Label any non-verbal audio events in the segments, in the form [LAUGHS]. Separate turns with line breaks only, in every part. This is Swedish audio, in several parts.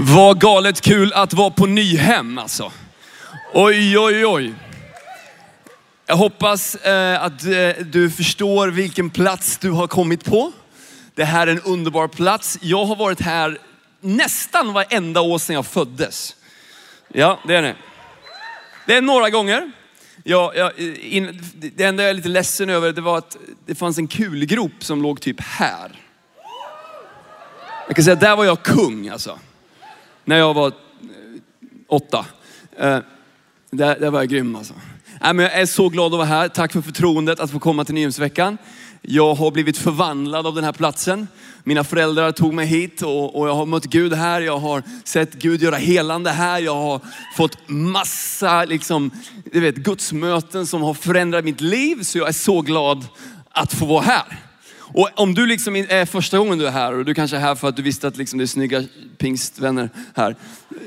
Vad galet kul att vara på Nyhem alltså. Oj, oj, oj. Jag hoppas eh, att eh, du förstår vilken plats du har kommit på. Det här är en underbar plats. Jag har varit här nästan varenda år sedan jag föddes. Ja, det är det. Det är några gånger. Ja, ja, in, det enda jag är lite ledsen över det var att det fanns en kulgrop som låg typ här. Jag kan säga, där var jag kung alltså. När jag var eh, åtta. Eh, där, där var jag grym alltså. Nej, men jag är så glad att vara här. Tack för förtroendet att få komma till Nyhemsveckan. Jag har blivit förvandlad av den här platsen. Mina föräldrar tog mig hit och, och, jag har mött Gud här. Jag har sett Gud göra helande här. Jag har fått massa liksom, du vet, gudsmöten som har förändrat mitt liv. Så jag är så glad att få vara här. Och om du liksom är första gången du är här och du kanske är här för att du visste att liksom det är snygga pingstvänner här.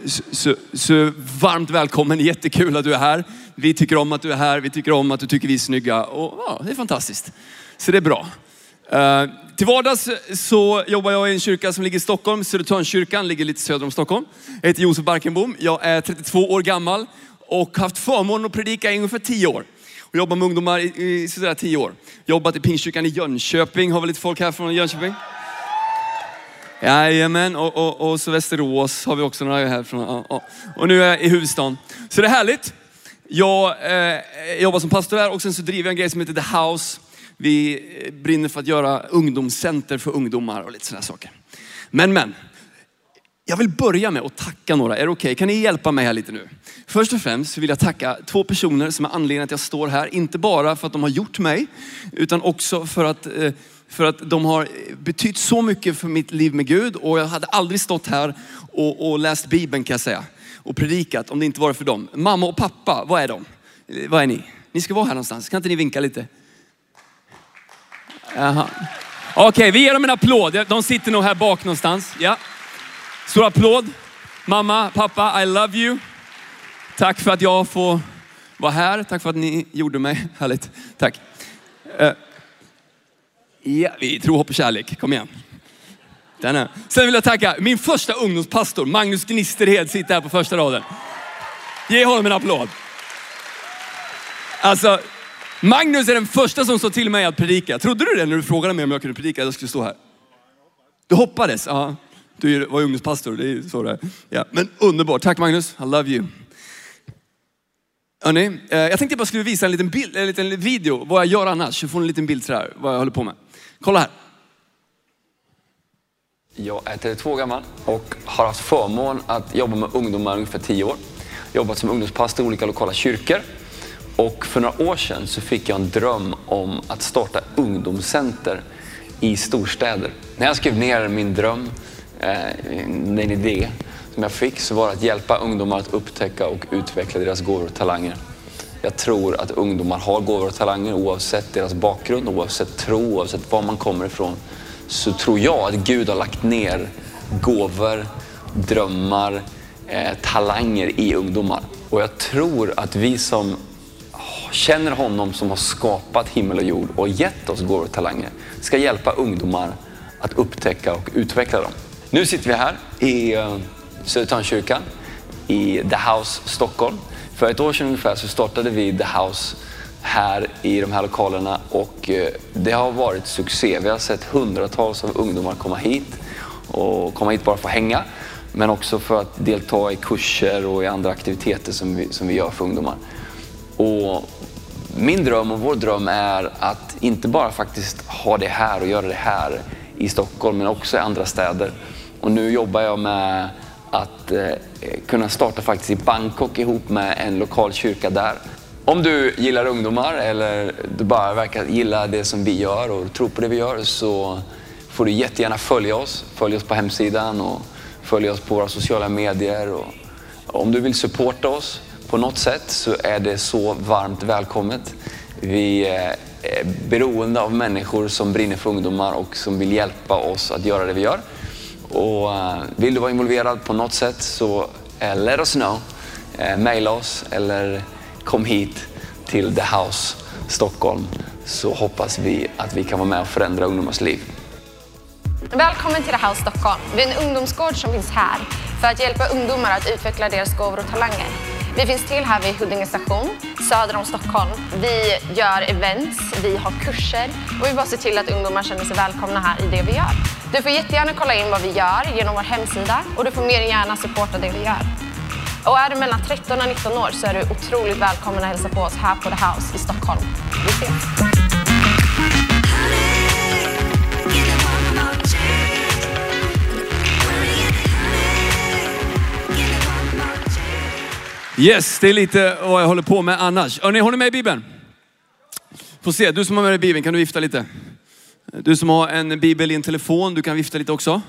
Så, så, så, varmt välkommen, jättekul att du är här. Vi tycker om att du är här, vi tycker om att du tycker vi är snygga och ja, det är fantastiskt. Så det är bra. Uh, till vardags så jobbar jag i en kyrka som ligger i Stockholm, Södertörnskyrkan, ligger lite söder om Stockholm. Jag heter Josef Barkenbom, jag är 32 år gammal och har haft förmånen att predika i ungefär 10 år och jobbat med ungdomar i, i sådär tio år. Jobbat i Pingstkyrkan i Jönköping. Har vi lite folk här från Jönköping? Jajamän, och, och, och så Västerås har vi också några härifrån. Och, och, och nu är jag i huvudstaden. Så det är härligt. Jag eh, jobbar som pastor här och sen så driver jag en grej som heter The House. Vi brinner för att göra ungdomscenter för ungdomar och lite sådana saker. Men, men, jag vill börja med att tacka några. Är det okej? Okay? Kan ni hjälpa mig här lite nu? Först och främst vill jag tacka två personer som är anledningen att jag står här. Inte bara för att de har gjort mig, utan också för att, eh, för att de har betytt så mycket för mitt liv med Gud. Och jag hade aldrig stått här och, och läst Bibeln kan jag säga. Och predikat om det inte var för dem. Mamma och pappa, vad är de? Eh, vad är ni? Ni ska vara här någonstans. Kan inte ni vinka lite? Okej, okay, vi ger dem en applåd. De sitter nog här bak någonstans. Ja. Stor applåd. Mamma, pappa, I love you. Tack för att jag får vara här. Tack för att ni gjorde mig. [LAUGHS] Härligt. Tack. Uh, ja, vi tror, hopp och kärlek. Kom igen. Denna. Sen vill jag tacka min första ungdomspastor, Magnus Gnisterhed, sitter här på första raden. Ge honom en applåd. Alltså, Magnus är den första som sa till mig att predika. Trodde du det när du frågade mig om jag kunde predika? Jag skulle stå här. Du hoppades? Ja. Du var ju ungdomspastor, det är så det är. Ja, men underbart, tack Magnus, I love you. Hörrni, eh, jag tänkte bara skulle visa en liten, bild, en liten video, vad jag gör annars. Så får en liten bild sådär, vad jag håller på med. Kolla här.
Jag är 32 gammal och har haft förmån att jobba med ungdomar ungefär 10 år. Jobbat som ungdomspastor i olika lokala kyrkor. Och för några år sedan så fick jag en dröm om att starta ungdomscenter i storstäder. När jag skrev ner min dröm den en idé som jag fick så var det att hjälpa ungdomar att upptäcka och utveckla deras gåvor och talanger. Jag tror att ungdomar har gåvor och talanger oavsett deras bakgrund, oavsett tro, oavsett var man kommer ifrån. Så tror jag att Gud har lagt ner gåvor, drömmar, eh, talanger i ungdomar. Och jag tror att vi som känner honom som har skapat himmel och jord och gett oss gåvor och talanger ska hjälpa ungdomar att upptäcka och utveckla dem. Nu sitter vi här i eh, Södertörnkyrkan, Södertörnskyrkan i The House Stockholm. För ett år sedan ungefär så startade vi The House här i de här lokalerna och eh, det har varit succé. Vi har sett hundratals av ungdomar komma hit och komma hit bara för att hänga men också för att delta i kurser och i andra aktiviteter som vi, som vi gör för ungdomar. Och min dröm och vår dröm är att inte bara faktiskt ha det här och göra det här i Stockholm men också i andra städer. Och nu jobbar jag med att eh, kunna starta faktiskt i Bangkok ihop med en lokal kyrka där. Om du gillar ungdomar eller du bara verkar gilla det som vi gör och tror på det vi gör så får du jättegärna följa oss. Följ oss på hemsidan och följ oss på våra sociala medier. Och om du vill supporta oss på något sätt så är det så varmt välkommet. Vi eh, är beroende av människor som brinner för ungdomar och som vill hjälpa oss att göra det vi gör. Och eh, vill du vara involverad på något sätt så eh, let us know. Eh, maila oss eller kom hit till The House Stockholm så hoppas vi att vi kan vara med och förändra ungdomars liv.
Välkommen till The House Stockholm. Vi är en ungdomsgård som finns här för att hjälpa ungdomar att utveckla deras gåvor och talanger. Vi finns till här vid Huddinge station, söder om Stockholm. Vi gör events, vi har kurser och vi bara ser till att ungdomar känner sig välkomna här i det vi gör. Du får jättegärna kolla in vad vi gör genom vår hemsida och du får mer än gärna supporta det vi gör. Och är du mellan 13 och 19 år så är du otroligt välkommen att hälsa på oss här på The House i Stockholm. Vi ses!
Yes, det är lite vad jag håller på med annars. Hörrni, har ni med i Bibeln? Får se, du som har med dig Bibeln, kan du vifta lite? Du som har en bibel i en telefon, du kan vifta lite också.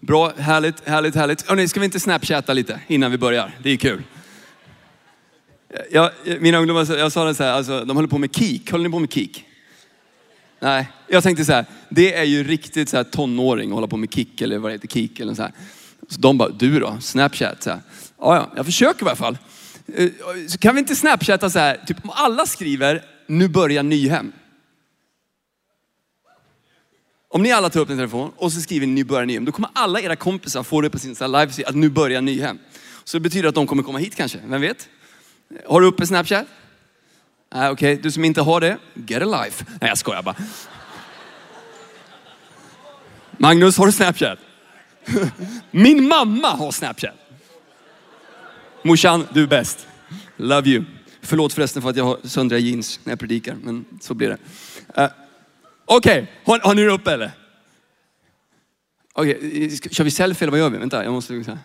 Bra, härligt, härligt, härligt. Hörrni, ska vi inte snapchatta lite innan vi börjar? Det är kul. Jag, mina ungdomar, jag sa det så här, alltså, de håller på med kik. Håller ni på med kik? Nej, jag tänkte så här, det är ju riktigt så här tonåring att hålla på med kick eller vad det heter, kik eller så här. Så de bara, du då? Snapchat? Så här. Ja, ja, jag försöker i alla fall. Eh, så kan vi inte snapchatta så här, typ om alla skriver, nu börjar Nyhem. Om ni alla tar upp en telefon och så skriver ni nu börjar Nyhem, då kommer alla era kompisar få det på sin live att nu börjar Nyhem. Så det betyder att de kommer komma hit kanske, vem vet? Har du uppe Snapchat? Nej, okej, okay. du som inte har det, get a life. Nej, jag skojar bara. Magnus, har du Snapchat? [LAUGHS] Min mamma har Snapchat. Morsan, du är bäst. Love you. Förlåt förresten för att jag har söndriga jeans när jag predikar, men så blir det. Uh, Okej, okay. har, har, ni det uppe eller? Okej, okay. kör vi selfie eller vad gör vi? Vänta, jag måste...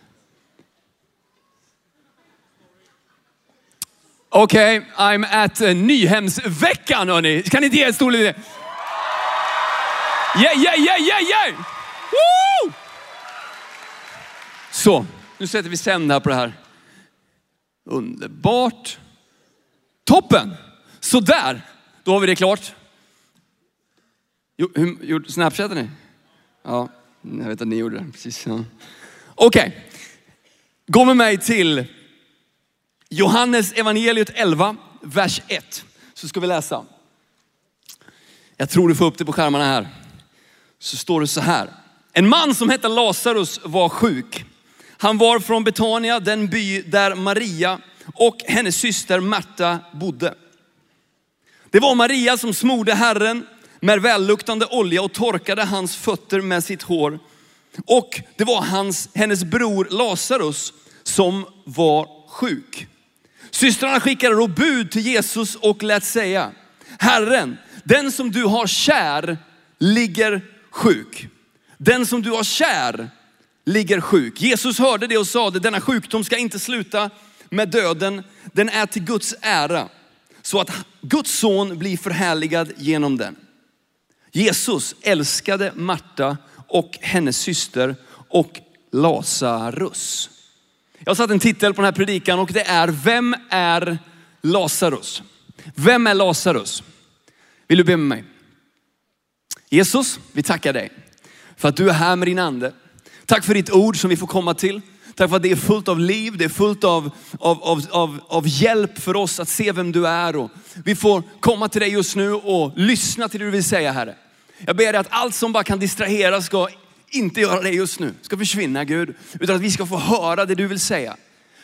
Okej, okay, I'm at uh, Nyhemsveckan hörni. Kan ni inte ge en stor liten... Yeah, yeah, yeah, yeah, yeah! Woo! Så, nu sätter vi sänd här på det här. Underbart. Toppen! Så där, då har vi det klart. Jo, snapchatade ni? Ja, jag vet att ni gjorde det. Precis. Ja. Okej, okay. gå med mig till Johannes evangeliet 11, vers 1. Så ska vi läsa. Jag tror du får upp det på skärmarna här. Så står det så här. En man som hette Lazarus var sjuk. Han var från Betania, den by där Maria och hennes syster Marta bodde. Det var Maria som smorde Herren med välluktande olja och torkade hans fötter med sitt hår. Och det var hans, hennes bror Lazarus som var sjuk. Systrarna skickade då bud till Jesus och lät säga, Herren, den som du har kär ligger sjuk. Den som du har kär ligger sjuk. Jesus hörde det och sade, denna sjukdom ska inte sluta med döden. Den är till Guds ära. Så att Guds son blir förhärligad genom den. Jesus älskade Marta och hennes syster och Lazarus. Jag har satt en titel på den här predikan och det är, vem är Lazarus? Vem är Lazarus? Vill du be med mig? Jesus, vi tackar dig för att du är här med din ande. Tack för ditt ord som vi får komma till. Tack för att det är fullt av liv, det är fullt av, av, av, av, av hjälp för oss att se vem du är. Och vi får komma till dig just nu och lyssna till det du vill säga Herre. Jag ber dig att allt som bara kan distrahera ska inte göra det just nu, ska försvinna Gud. Utan att vi ska få höra det du vill säga.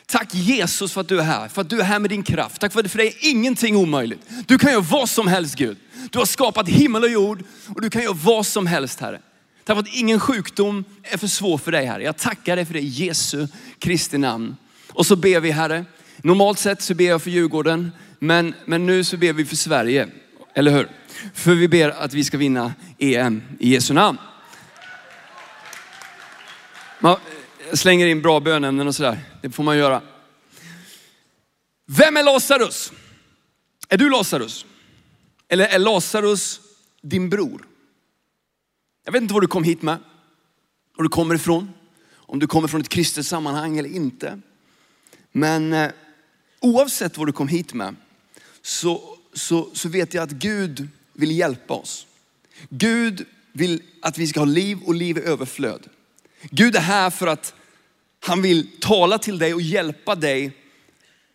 Tack Jesus för att du är här, för att du är här med din kraft. Tack för att för dig är ingenting omöjligt. Du kan göra vad som helst Gud. Du har skapat himmel och jord och du kan göra vad som helst Herre. Tack för att ingen sjukdom är för svår för dig Herre. Jag tackar dig för det i Jesu Kristi namn. Och så ber vi Herre, normalt sett så ber jag för Djurgården, men, men nu så ber vi för Sverige. Eller hur? För vi ber att vi ska vinna EM i Jesu namn. Man slänger in bra bönämnen och sådär. Det får man göra. Vem är Lazarus? Är du Lazarus? Eller är Lazarus din bror? Jag vet inte vad du kom hit med, var du kommer ifrån, om du kommer från ett kristet sammanhang eller inte. Men eh, oavsett vad du kom hit med så, så, så vet jag att Gud vill hjälpa oss. Gud vill att vi ska ha liv och liv i överflöd. Gud är här för att han vill tala till dig och hjälpa dig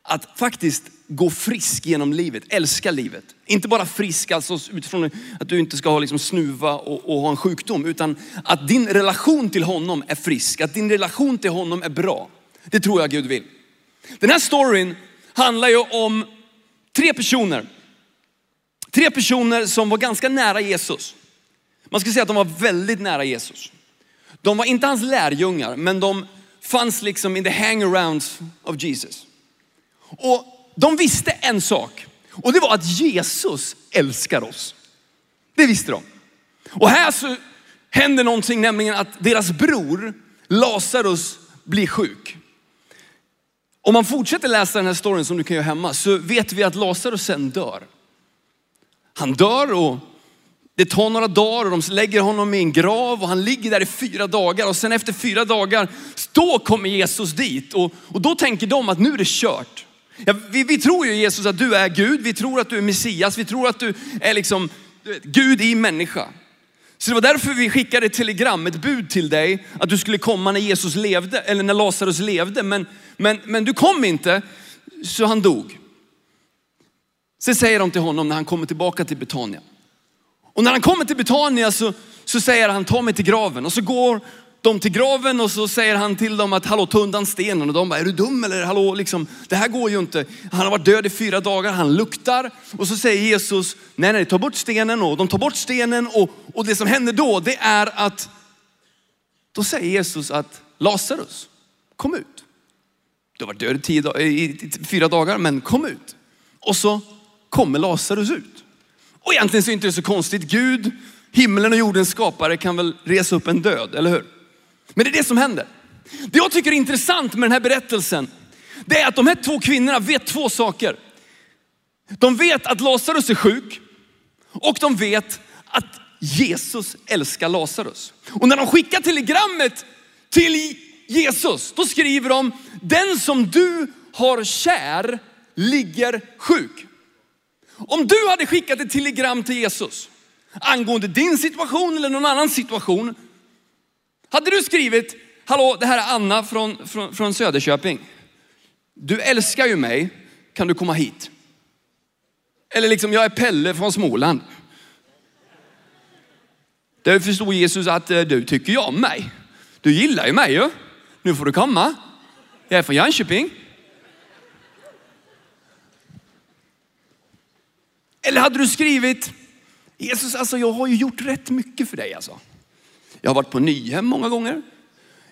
att faktiskt gå frisk genom livet, älska livet. Inte bara frisk alltså utifrån att du inte ska ha liksom snuva och, och ha en sjukdom, utan att din relation till honom är frisk, att din relation till honom är bra. Det tror jag Gud vill. Den här storyn handlar ju om tre personer. Tre personer som var ganska nära Jesus. Man ska säga att de var väldigt nära Jesus. De var inte hans lärjungar, men de fanns liksom in the hangarounds of Jesus. Och de visste en sak och det var att Jesus älskar oss. Det visste de. Och här så händer någonting, nämligen att deras bror Lazarus blir sjuk. Om man fortsätter läsa den här storyn som du kan göra hemma så vet vi att Lazarus sen dör. Han dör och det tar några dagar och de lägger honom i en grav och han ligger där i fyra dagar och sen efter fyra dagar, då kommer Jesus dit och, och då tänker de att nu är det kört. Ja, vi, vi, tror ju Jesus att du är Gud, vi tror att du är Messias, vi tror att du är liksom vet, Gud i människa. Så det var därför vi skickade ett telegram, ett bud till dig att du skulle komma när Jesus levde, eller när Lazarus levde. Men, men, men du kom inte, så han dog. Sen säger de till honom när han kommer tillbaka till Betania. Och när han kommer till Betania så, så säger han, ta mig till graven. Och så går dem till graven och så säger han till dem att hallå ta undan stenen. Och de bara, är du dum eller hallå liksom, det här går ju inte. Han har varit död i fyra dagar, han luktar. Och så säger Jesus, nej nej ta bort stenen och de tar bort stenen och, och det som händer då det är att, då säger Jesus att Lazarus, kom ut. Du har varit död i, tio, i fyra dagar men kom ut. Och så kommer Lazarus ut. Och egentligen så är det inte så konstigt. Gud, himlen och jordens skapare kan väl resa upp en död, eller hur? Men det är det som händer. Det jag tycker är intressant med den här berättelsen, det är att de här två kvinnorna vet två saker. De vet att Lazarus är sjuk och de vet att Jesus älskar Lazarus. Och när de skickar telegrammet till Jesus, då skriver de, den som du har kär ligger sjuk. Om du hade skickat ett telegram till Jesus angående din situation eller någon annan situation, hade du skrivit, hallå det här är Anna från, från, från Söderköping. Du älskar ju mig, kan du komma hit? Eller liksom, jag är Pelle från Småland. Där förstod Jesus att eh, du tycker ju om mig. Du gillar ju mig ju. Nu får du komma. Jag är från Jönköping. Eller hade du skrivit, Jesus alltså jag har ju gjort rätt mycket för dig alltså. Jag har varit på Nyhem många gånger.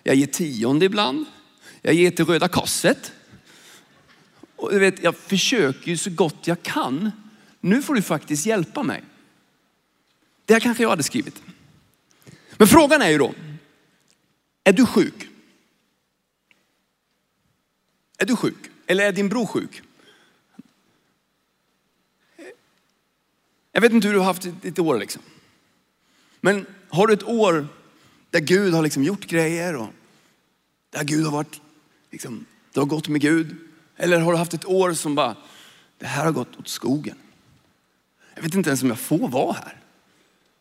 Jag ger tionde ibland. Jag ger till Röda Korset. Och du vet, jag försöker ju så gott jag kan. Nu får du faktiskt hjälpa mig. Det här kanske jag hade skrivit. Men frågan är ju då, är du sjuk? Är du sjuk? Eller är din bror sjuk? Jag vet inte hur du har haft ditt år liksom. Men har du ett år där Gud har liksom gjort grejer och där Gud har varit, liksom, du har gått med Gud. Eller har du haft ett år som bara, det här har gått åt skogen. Jag vet inte ens om jag får vara här.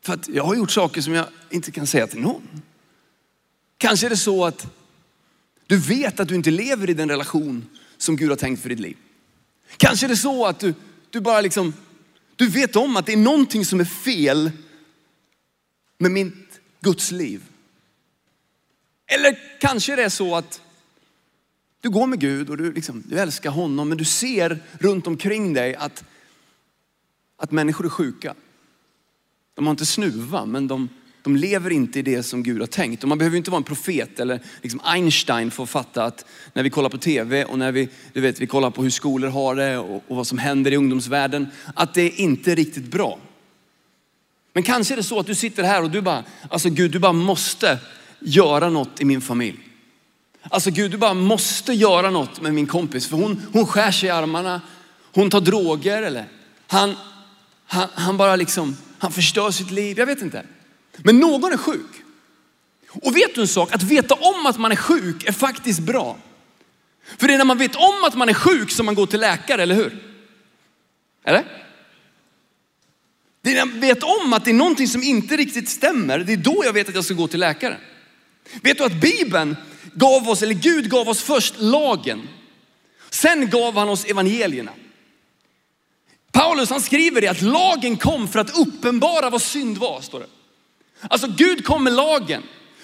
För att jag har gjort saker som jag inte kan säga till någon. Kanske är det så att du vet att du inte lever i den relation som Gud har tänkt för ditt liv. Kanske är det så att du, du bara liksom, du vet om att det är någonting som är fel med mitt Guds liv. Eller kanske det är så att du går med Gud och du, liksom, du älskar honom men du ser runt omkring dig att, att människor är sjuka. De har inte snuva men de, de lever inte i det som Gud har tänkt. Och man behöver inte vara en profet eller liksom Einstein för att fatta att när vi kollar på tv och när vi, du vet, vi kollar på hur skolor har det och, och vad som händer i ungdomsvärlden, att det inte är riktigt bra. Men kanske är det så att du sitter här och du bara, alltså Gud du bara måste göra något i min familj. Alltså Gud, du bara måste göra något med min kompis för hon, hon skär sig i armarna, hon tar droger eller han, han, han bara liksom, han förstör sitt liv. Jag vet inte. Men någon är sjuk. Och vet du en sak? Att veta om att man är sjuk är faktiskt bra. För det är när man vet om att man är sjuk som man går till läkare, eller hur? Eller? Det är när jag vet om att det är någonting som inte riktigt stämmer, det är då jag vet att jag ska gå till läkare. Vet du att Bibeln gav oss, eller Gud gav oss först lagen. Sen gav han oss evangelierna. Paulus han skriver det att lagen kom för att uppenbara vad synd var, står det. Alltså Gud kom med lagen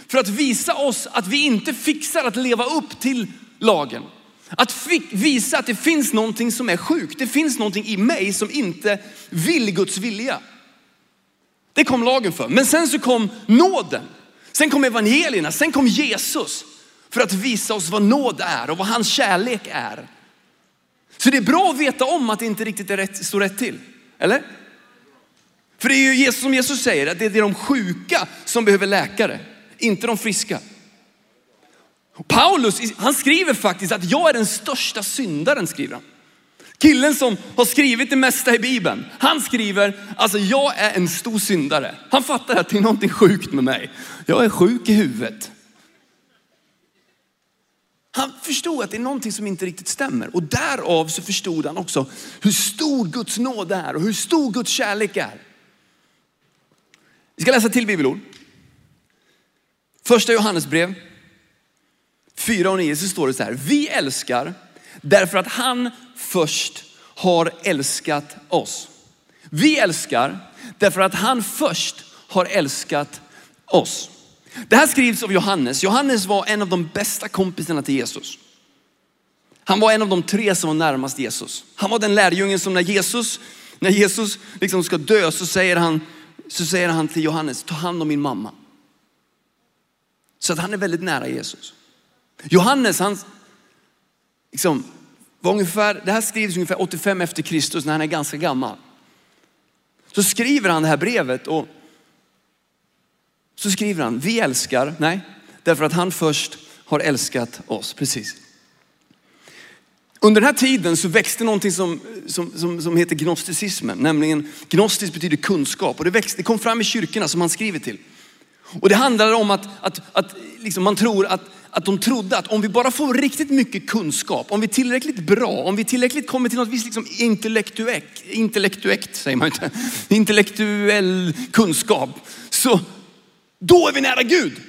för att visa oss att vi inte fixar att leva upp till lagen. Att visa att det finns någonting som är sjukt. Det finns någonting i mig som inte vill Guds vilja. Det kom lagen för. Men sen så kom nåden. Sen kom evangelierna. Sen kom Jesus för att visa oss vad nåd är och vad hans kärlek är. Så det är bra att veta om att det inte riktigt är rätt, står rätt till. Eller? För det är ju Jesus, som Jesus säger, att det är de sjuka som behöver läkare, inte de friska. Paulus, han skriver faktiskt att jag är den största syndaren, skriver han. Killen som har skrivit det mesta i Bibeln, han skriver, alltså jag är en stor syndare. Han fattar att det är någonting sjukt med mig. Jag är sjuk i huvudet. Han förstod att det är någonting som inte riktigt stämmer och därav så förstod han också hur stor Guds nåd är och hur stor Guds kärlek är. Vi ska läsa till bibelord. Första Johannesbrev 4 och 9 så står det så här. Vi älskar därför att han först har älskat oss. Vi älskar därför att han först har älskat oss. Det här skrivs av Johannes. Johannes var en av de bästa kompisarna till Jesus. Han var en av de tre som var närmast Jesus. Han var den lärjungen som när Jesus, när Jesus liksom ska dö så säger, han, så säger han till Johannes, ta hand om min mamma. Så att han är väldigt nära Jesus. Johannes, han liksom, var ungefär, det här skrivs ungefär 85 efter Kristus när han är ganska gammal. Så skriver han det här brevet och så skriver han, vi älskar, nej, därför att han först har älskat oss. Precis. Under den här tiden så växte någonting som, som, som, som heter gnosticismen, nämligen gnostisk betyder kunskap och det, växte, det kom fram i kyrkorna som han skriver till. Och det handlar om att, att, att liksom man tror att, att de trodde att om vi bara får riktigt mycket kunskap, om vi är tillräckligt bra, om vi tillräckligt kommer till något visst liksom intellektuellt, intellektuellt säger man inte, [LAUGHS] intellektuell kunskap, så då är vi nära Gud.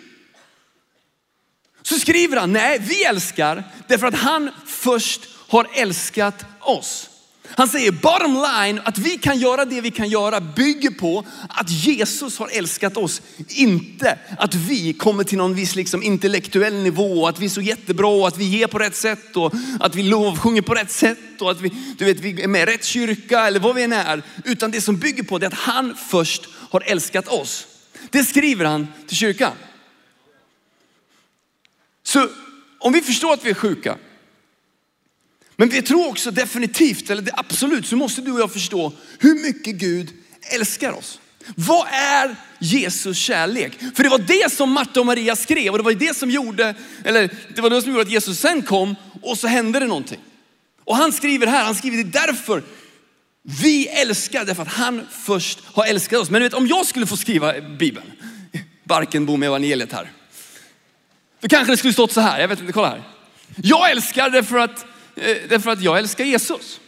Så skriver han, nej vi älskar därför att han först har älskat oss. Han säger bottom line att vi kan göra det vi kan göra bygger på att Jesus har älskat oss. Inte att vi kommer till någon viss liksom intellektuell nivå, att vi är så jättebra och att vi ger på rätt sätt och att vi lovsjunger på rätt sätt och att vi, du vet, vi är med i rätt kyrka eller vad vi än är. Utan det som bygger på det är att han först har älskat oss. Det skriver han till kyrkan. Så om vi förstår att vi är sjuka, men vi tror också definitivt, eller det absolut, så måste du och jag förstå hur mycket Gud älskar oss. Vad är Jesus kärlek? För det var det som Marta och Maria skrev och det var det som gjorde, eller det var det som gjorde att Jesus sen kom och så hände det någonting. Och han skriver här, han skriver det därför vi älskar därför att han först har älskat oss. Men du vet, om jag skulle få skriva Bibeln, Barkenbom evangeliet här. Då kanske det skulle stått så här, jag vet inte, kolla här. Jag älskar därför att, Eh, därför att jag älskar Jesus.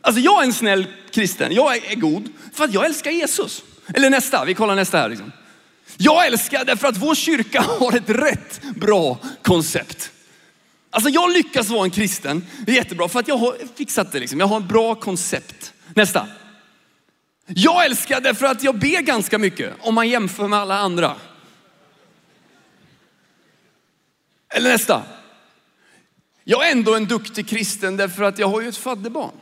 Alltså jag är en snäll kristen, jag är god för att jag älskar Jesus. Eller nästa, vi kollar nästa här. Liksom. Jag älskar därför att vår kyrka [LAUGHS] har ett rätt bra koncept. Alltså jag lyckas vara en kristen, det är jättebra för att jag har fixat det liksom. Jag har en bra koncept. Nästa. Jag älskar därför att jag ber ganska mycket om man jämför med alla andra. Eller nästa. Jag är ändå en duktig kristen därför att jag har ju ett fadderbarn.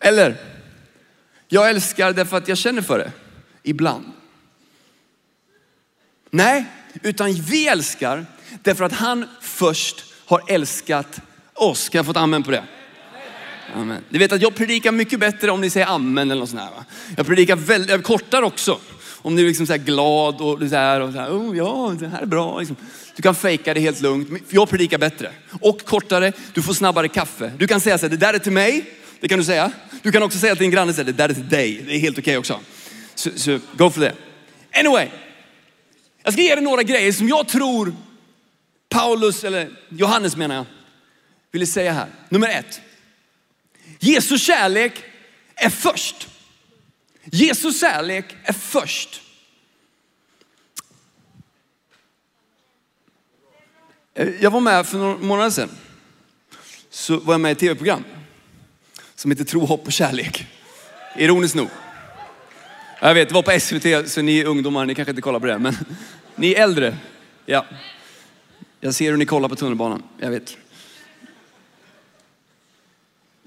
Eller, jag älskar därför att jag känner för det. Ibland. Nej, utan vi älskar därför att han först har älskat oss. Kan jag få ett amen på det? Amen. Ni vet att jag predikar mycket bättre om ni säger amen eller något sånt här. Va? Jag predikar väldigt, jag kortar också. Om du är liksom så glad och så här, och så här, oh, ja det här är bra. Liksom. Du kan fejka det helt lugnt. Jag predikar bättre. Och kortare, du får snabbare kaffe. Du kan säga så här, det där är till mig. Det kan du säga. Du kan också säga till din granne, det där är till dig. Det är helt okej okay också. Så, så go for det. Anyway, jag ska ge dig några grejer som jag tror Paulus, eller Johannes menar jag, ville säga här. Nummer ett. Jesus kärlek är först. Jesus kärlek är först. Eh, jag var med för några månader sedan. Så var jag med i ett tv-program som heter Tro, hopp och kärlek. Ironiskt nog. Jag vet, det var på SVT, så ni ungdomar, ni kanske inte kollar på det. Men [LAUGHS] ni äldre, ja. Jag ser hur ni kollar på tunnelbanan, jag vet.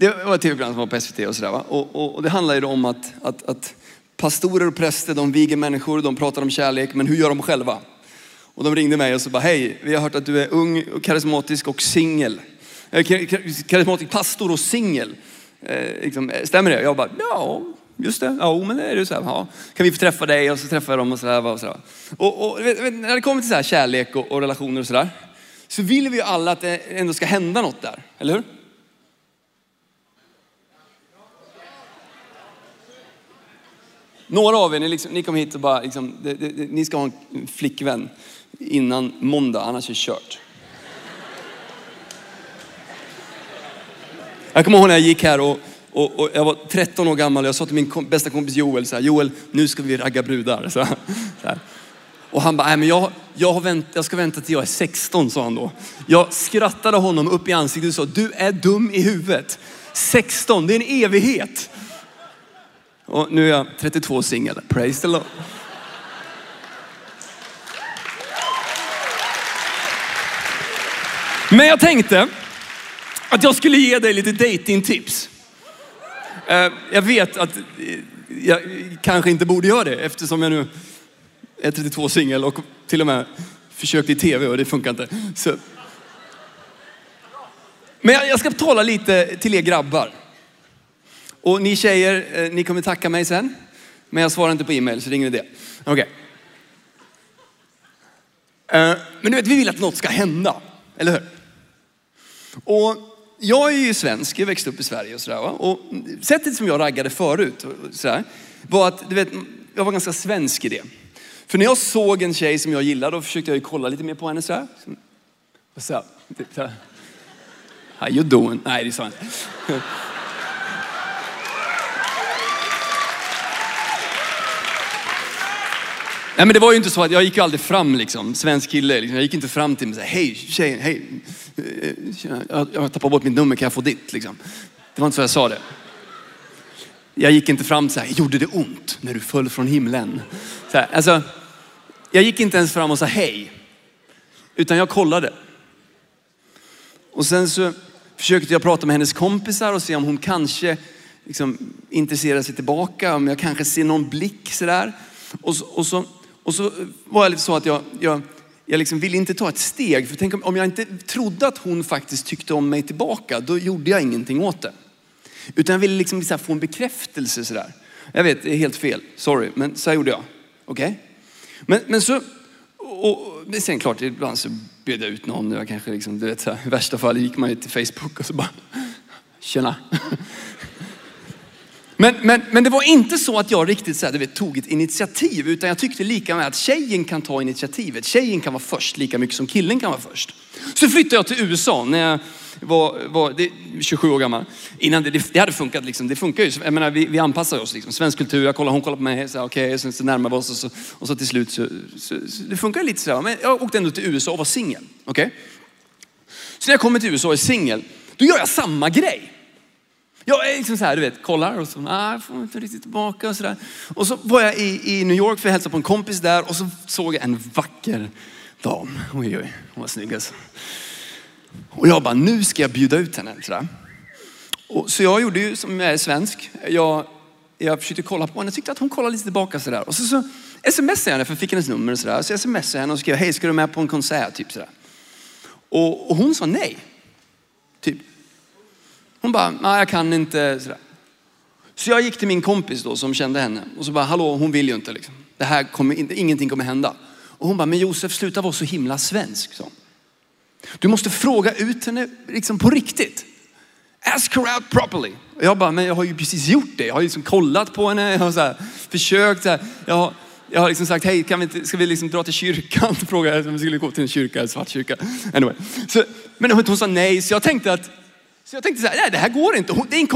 Det var ett tv-program som var på SVT och sådär. Va? Och, och, och det handlar ju om att, att, att pastorer och präster, de viger människor, de pratar om kärlek, men hur gör de själva? Och de ringde mig och så bara, hej, vi har hört att du är ung, och karismatisk och singel. Eh, karismatisk pastor och singel. Eh, liksom, eh, stämmer det? Jag bara, ja, just det. Ja, men det är det så här. Ja. Kan vi få träffa dig? Och så träffar jag dem och sådär. Och, sådär. och, och vet, när det kommer till så här kärlek och, och relationer och sådär, så vill vi ju alla att det ändå ska hända något där, eller hur? Några av er, ni, liksom, ni kom hit och bara, liksom, det, det, det, ni ska ha en flickvän innan måndag, annars är det kört. Jag kommer ihåg när jag gick här och, och, och jag var 13 år gammal och jag sa till min kom, bästa kompis Joel så här, Joel, nu ska vi ragga brudar. Så, så här. Och han bara, nej men jag, jag, har vänt, jag ska vänta till jag är 16, sa han då. Jag skrattade honom upp i ansiktet och sa, du är dum i huvudet. 16, det är en evighet. Och nu är jag 32 singel. Praise the Lord. Men jag tänkte att jag skulle ge dig lite datingtips. Eh, jag vet att jag kanske inte borde göra det eftersom jag nu är 32 singel och till och med försökt i tv och det funkar inte. Så. Men jag ska tala lite till er grabbar. Och ni tjejer, eh, ni kommer tacka mig sen. Men jag svarar inte på e-mail så det är ingen idé. Okej. Okay. Men du vet, vi vill att något ska hända. Eller hur? Och jag är ju svensk, jag växte upp i Sverige och sådär. va. Och sättet som jag raggade förut sådär, var att du vet, jag var ganska svensk i det. För när jag såg en tjej som jag gillade, då försökte jag ju kolla lite mer på henne sådär. What's så. How you doing? Nej, det sa jag inte. Nej men det var ju inte så att jag gick ju aldrig fram liksom, svensk kille. Liksom. Jag gick inte fram till mig och sa, hej tjejen, hej. Tjena, Jag, jag har tappat bort mitt nummer, kan jag få ditt? Liksom. Det var inte så jag sa det. Jag gick inte fram så här, gjorde det ont när du föll från himlen? Så här, alltså, jag gick inte ens fram och sa hej. Utan jag kollade. Och sen så försökte jag prata med hennes kompisar och se om hon kanske liksom, intresserar sig tillbaka. Om jag kanske ser någon blick sådär. Och så, och så, och så var jag lite så att jag, jag, jag liksom ville inte ta ett steg. För tänk om, om jag inte trodde att hon faktiskt tyckte om mig tillbaka, då gjorde jag ingenting åt det. Utan jag ville liksom så här få en bekräftelse sådär. Jag vet, det är helt fel. Sorry, men så här gjorde jag. Okej? Men, men så, och, och, sen klart, ibland så bjöd jag ut någon. Jag kanske liksom, du vet, så här, I värsta fall gick man ju till Facebook och så bara, tjena. Men, men, men det var inte så att jag riktigt så här, vet, tog ett initiativ, utan jag tyckte lika med att tjejen kan ta initiativet. Tjejen kan vara först lika mycket som killen kan vara först. Så flyttade jag till USA när jag var, var det, 27 år gammal. Innan det, det, hade funkat, liksom. det funkar ju. Jag menar, vi, vi anpassar oss. Liksom. Svensk kultur, jag kollar, hon kollar på mig, så okay, okej, så, så närmar vi oss och så, och så till slut så, så, så det funkar lite sådär. Men jag åkte ändå till USA och var singel. okej? Så när jag kommer till USA och är singel, då gör jag samma grej. Jag är liksom så här, du vet, kollar och så, nej, jag får inte riktigt tillbaka och sådär. Och så var jag i, i New York för att hälsa på en kompis där och så såg jag en vacker dam. Oj, oj, hon var snygg alltså. Och jag bara, nu ska jag bjuda ut henne. Sådär. Och, så jag gjorde ju som jag är svensk. Jag, jag försökte kolla på henne, jag tyckte att hon kollade lite tillbaka sådär. Och så, så smsade jag henne, för jag fick hennes nummer och sådär. Så jag smsade henne och skrev, hej ska du med på en konsert? Typ sådär. Och, och hon sa nej. Hon bara, nej jag kan inte. Sådär. Så jag gick till min kompis då som kände henne och så bara, hallå hon vill ju inte liksom. Det här kommer inte, ingenting kommer hända. Och hon bara, men Josef sluta vara så himla svensk. Så. Du måste fråga ut henne liksom på riktigt. Ask her out properly. Och jag bara, men jag har ju precis gjort det. Jag har ju liksom kollat på henne, jag har så här, försökt. Så här, jag, har, jag har liksom sagt, hej, kan vi inte, ska vi liksom dra till kyrkan? [LAUGHS] Frågade om vi skulle gå till en kyrka, en svart kyrka. Anyway. Så, men hon sa nej, så jag tänkte att, så jag tänkte så här, nej det här går inte.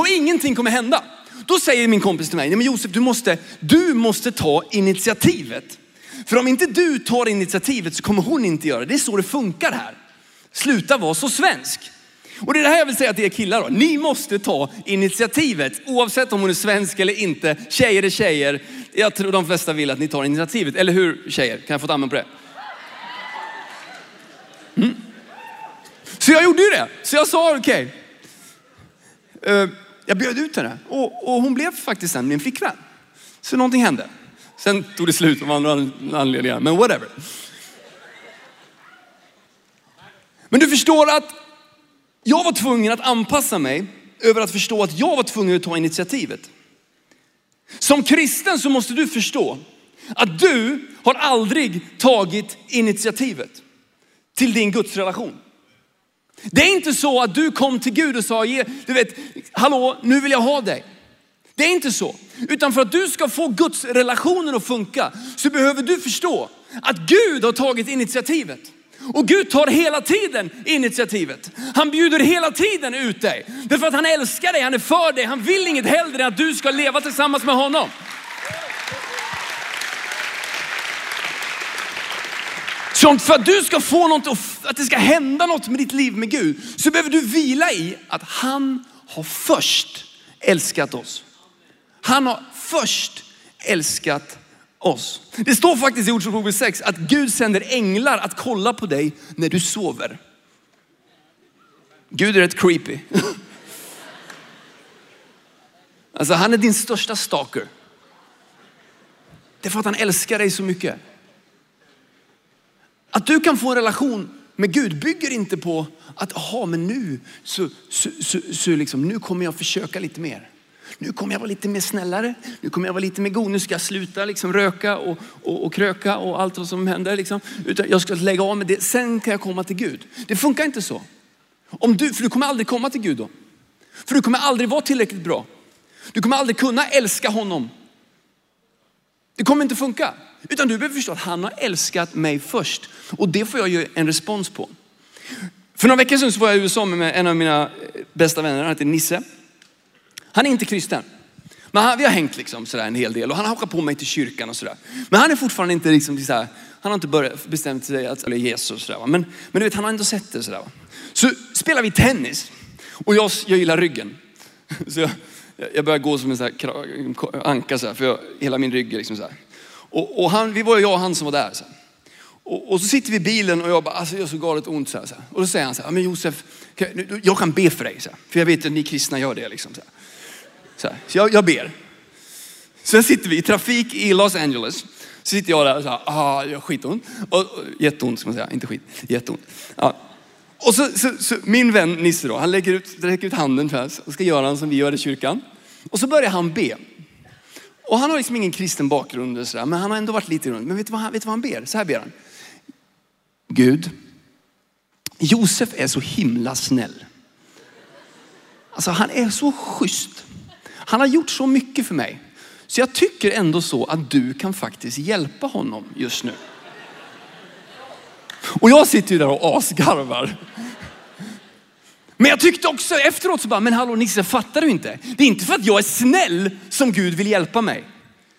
Ingenting kommer hända. Då säger min kompis till mig, nej men Josef, du måste, du måste ta initiativet. För om inte du tar initiativet så kommer hon inte göra det. Det är så det funkar här. Sluta vara så svensk. Och det är det här jag vill säga till er killar då. Ni måste ta initiativet oavsett om hon är svensk eller inte. Tjejer är tjejer. Jag tror de flesta vill att ni tar initiativet. Eller hur tjejer? Kan jag få ett amen på det? Mm. Så jag gjorde ju det. Så jag sa okej. Okay. Eh, jag bjöd ut henne och, och hon blev faktiskt sen min flickvän. Så någonting hände. Sen tog det slut av andra anledningar, men whatever. Men du förstår att jag var tvungen att anpassa mig över att förstå att jag var tvungen att ta initiativet. Som kristen så måste du förstå att du har aldrig tagit initiativet till din gudsrelation. Det är inte så att du kom till Gud och sa, du vet, hallå, nu vill jag ha dig. Det är inte så. Utan för att du ska få Guds relationen att funka så behöver du förstå att Gud har tagit initiativet. Och Gud tar hela tiden initiativet. Han bjuder hela tiden ut dig. Därför att han älskar dig, han är för dig. Han vill inget hellre än att du ska leva tillsammans med honom. Så för att du ska få något, att det ska hända något med ditt liv med Gud, så behöver du vila i att han har först älskat oss. Han har först älskat oss. Det står faktiskt i Ordspråksboken 6 att Gud sänder änglar att kolla på dig när du sover. Gud är rätt creepy. [LAUGHS] Alltså han är din största stalker. Det är för att han älskar dig så mycket. Att du kan få en relation med Gud bygger inte på att, aha, men nu, så, så, så, så liksom, nu kommer jag försöka lite mer. Nu kommer jag vara lite mer snällare. Nu kommer jag vara lite mer god. Nu ska jag sluta liksom röka och, och, och kröka och allt vad som händer. Liksom. Utan jag ska lägga av med det. Sen kan jag komma till Gud. Det funkar inte så. Om du, för du kommer aldrig komma till Gud då. För du kommer aldrig vara tillräckligt bra. Du kommer aldrig kunna älska honom. Det kommer inte funka. Utan du behöver förstå att han har älskat mig först. Och det får jag ju en respons på. För några veckor sedan så var jag i USA med en av mina eh, bästa vänner, han heter Nisse. Han är inte kristen. Men han, vi har hängt liksom sådär en hel del och han har hakat på mig till kyrkan och sådär. Men han är fortfarande inte liksom sådär, han har inte börjat, bestämt sig att eller Jesus och sådär. Men, men du vet, han har ändå sett det sådär. Så spelar vi tennis och jag, jag gillar ryggen. [LAUGHS] Så jag, jag börjar gå som en sån här anka så här, för jag, hela min rygg är liksom så här. Och, och han, vi var jag och han som var där. Så och, och, så sitter vi i bilen och jag bara, alltså jag har så galet ont. Så här, så här. Och då säger han så här, men Josef, jag kan be för dig. Så här, för jag vet att ni kristna gör det. Liksom, så här. Så, här. så jag, jag ber. Sen sitter vi i trafik i Los Angeles. Så sitter jag där och så här, ah, jag har skitont. Och, och, jätteont ska man säga, inte skit, jätteont. Ja. Och så, så, så, min vän Nisse då, han lägger ut, lägger ut handen för oss och ska göra han som vi gör i kyrkan. Och så börjar han be. Och han har liksom ingen kristen bakgrund och sådär, men han har ändå varit lite runt. Men vet du, vad han, vet du vad han ber? Så här ber han. Gud, Josef är så himla snäll. Alltså han är så schysst. Han har gjort så mycket för mig. Så jag tycker ändå så att du kan faktiskt hjälpa honom just nu. Och jag sitter ju där och asgarvar. Men jag tyckte också efteråt så bara, men hallå Nisse, fattar du inte? Det är inte för att jag är snäll som Gud vill hjälpa mig.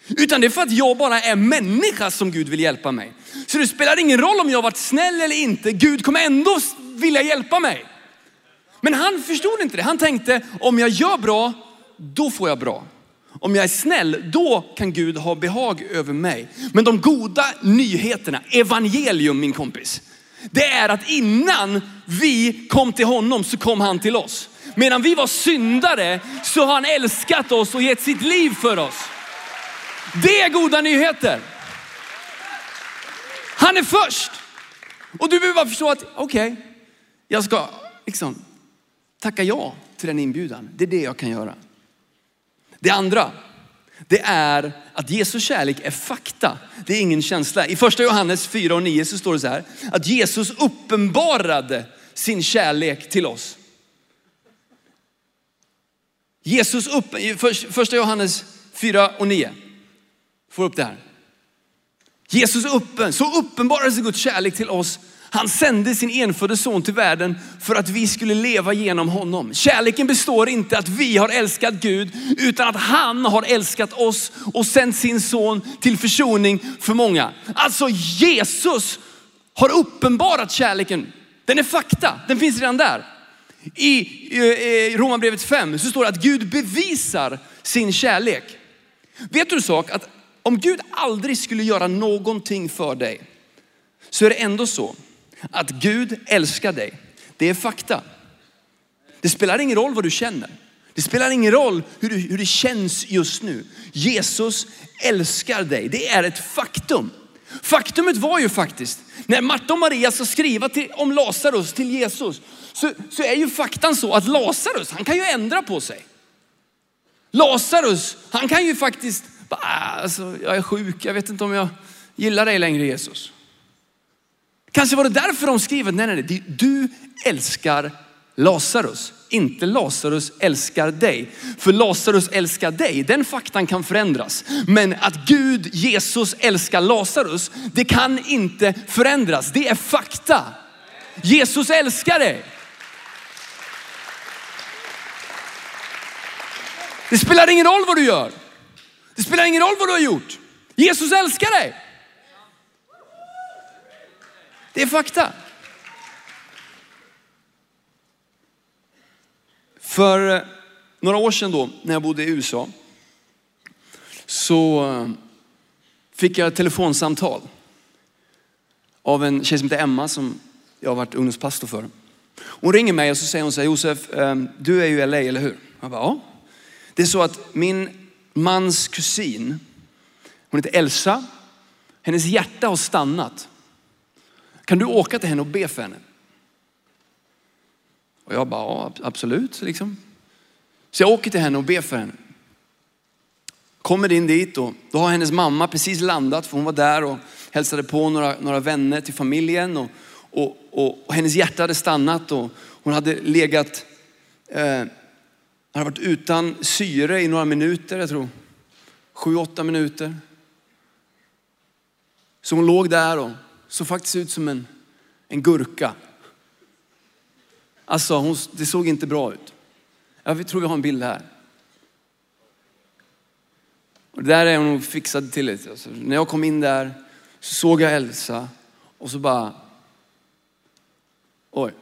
Utan det är för att jag bara är människa som Gud vill hjälpa mig. Så det spelar ingen roll om jag har varit snäll eller inte. Gud kommer ändå vilja hjälpa mig. Men han förstod inte det. Han tänkte, om jag gör bra, då får jag bra. Om jag är snäll, då kan Gud ha behag över mig. Men de goda nyheterna, evangelium min kompis, det är att innan vi kom till honom så kom han till oss. Medan vi var syndare så har han älskat oss och gett sitt liv för oss. Det är goda nyheter. Han är först. Och du behöver bara förstå att okej, okay, jag ska liksom tacka ja till den inbjudan. Det är det jag kan göra. Det andra, det är att Jesu kärlek är fakta. Det är ingen känsla. I första Johannes 4 och 9 så står det så här, att Jesus uppenbarade sin kärlek till oss. Jesus upp, första Johannes 4 och 9. Får upp det här. Jesus uppen, så uppenbarade Guds kärlek till oss han sände sin enfödde son till världen för att vi skulle leva genom honom. Kärleken består inte att vi har älskat Gud, utan att han har älskat oss och sänt sin son till försoning för många. Alltså Jesus har uppenbarat kärleken Den är fakta, den finns redan där. I, i, i Romarbrevet 5 så står det att Gud bevisar sin kärlek. Vet du en sak? Att om Gud aldrig skulle göra någonting för dig så är det ändå så att Gud älskar dig. Det är fakta. Det spelar ingen roll vad du känner. Det spelar ingen roll hur, du, hur det känns just nu. Jesus älskar dig. Det är ett faktum. Faktumet var ju faktiskt, när Marta och Maria ska skriva till, om Lazarus till Jesus, så, så är ju faktan så att Lazarus, han kan ju ändra på sig. Lazarus, han kan ju faktiskt, alltså, jag är sjuk, jag vet inte om jag gillar dig längre Jesus. Kanske var det därför de skrev, nej, nej, nej, du älskar Lazarus. Inte Lazarus älskar dig. För Lazarus älskar dig, den faktan kan förändras. Men att Gud, Jesus älskar Lazarus, det kan inte förändras. Det är fakta. Jesus älskar dig. Det spelar ingen roll vad du gör. Det spelar ingen roll vad du har gjort. Jesus älskar dig. Det är fakta. För eh, några år sedan då, när jag bodde i USA, så eh, fick jag ett telefonsamtal av en tjej som heter Emma som jag har varit ungdomspastor för. Hon ringer mig och så säger hon så här, Josef, ehm, du är ju i LA, eller hur? Jag bara, ja. Det är så att min mans kusin, hon heter Elsa, hennes hjärta har stannat. Kan du åka till henne och be för henne? Och jag bara, ja, absolut. Liksom. Så jag åker till henne och ber för henne. Kommer in dit och då har hennes mamma precis landat för hon var där och hälsade på några, några vänner till familjen. Och, och, och, och hennes hjärta hade stannat och hon hade legat, eh, hade varit utan syre i några minuter, jag tror sju, åtta minuter. Så hon låg där och såg faktiskt ut som en, en gurka. Alltså, hon, det såg inte bra ut. Jag tror vi har en bild här. Och det där är hon fixad till. lite. Alltså, när jag kom in där så såg jag Elsa och så bara, oj.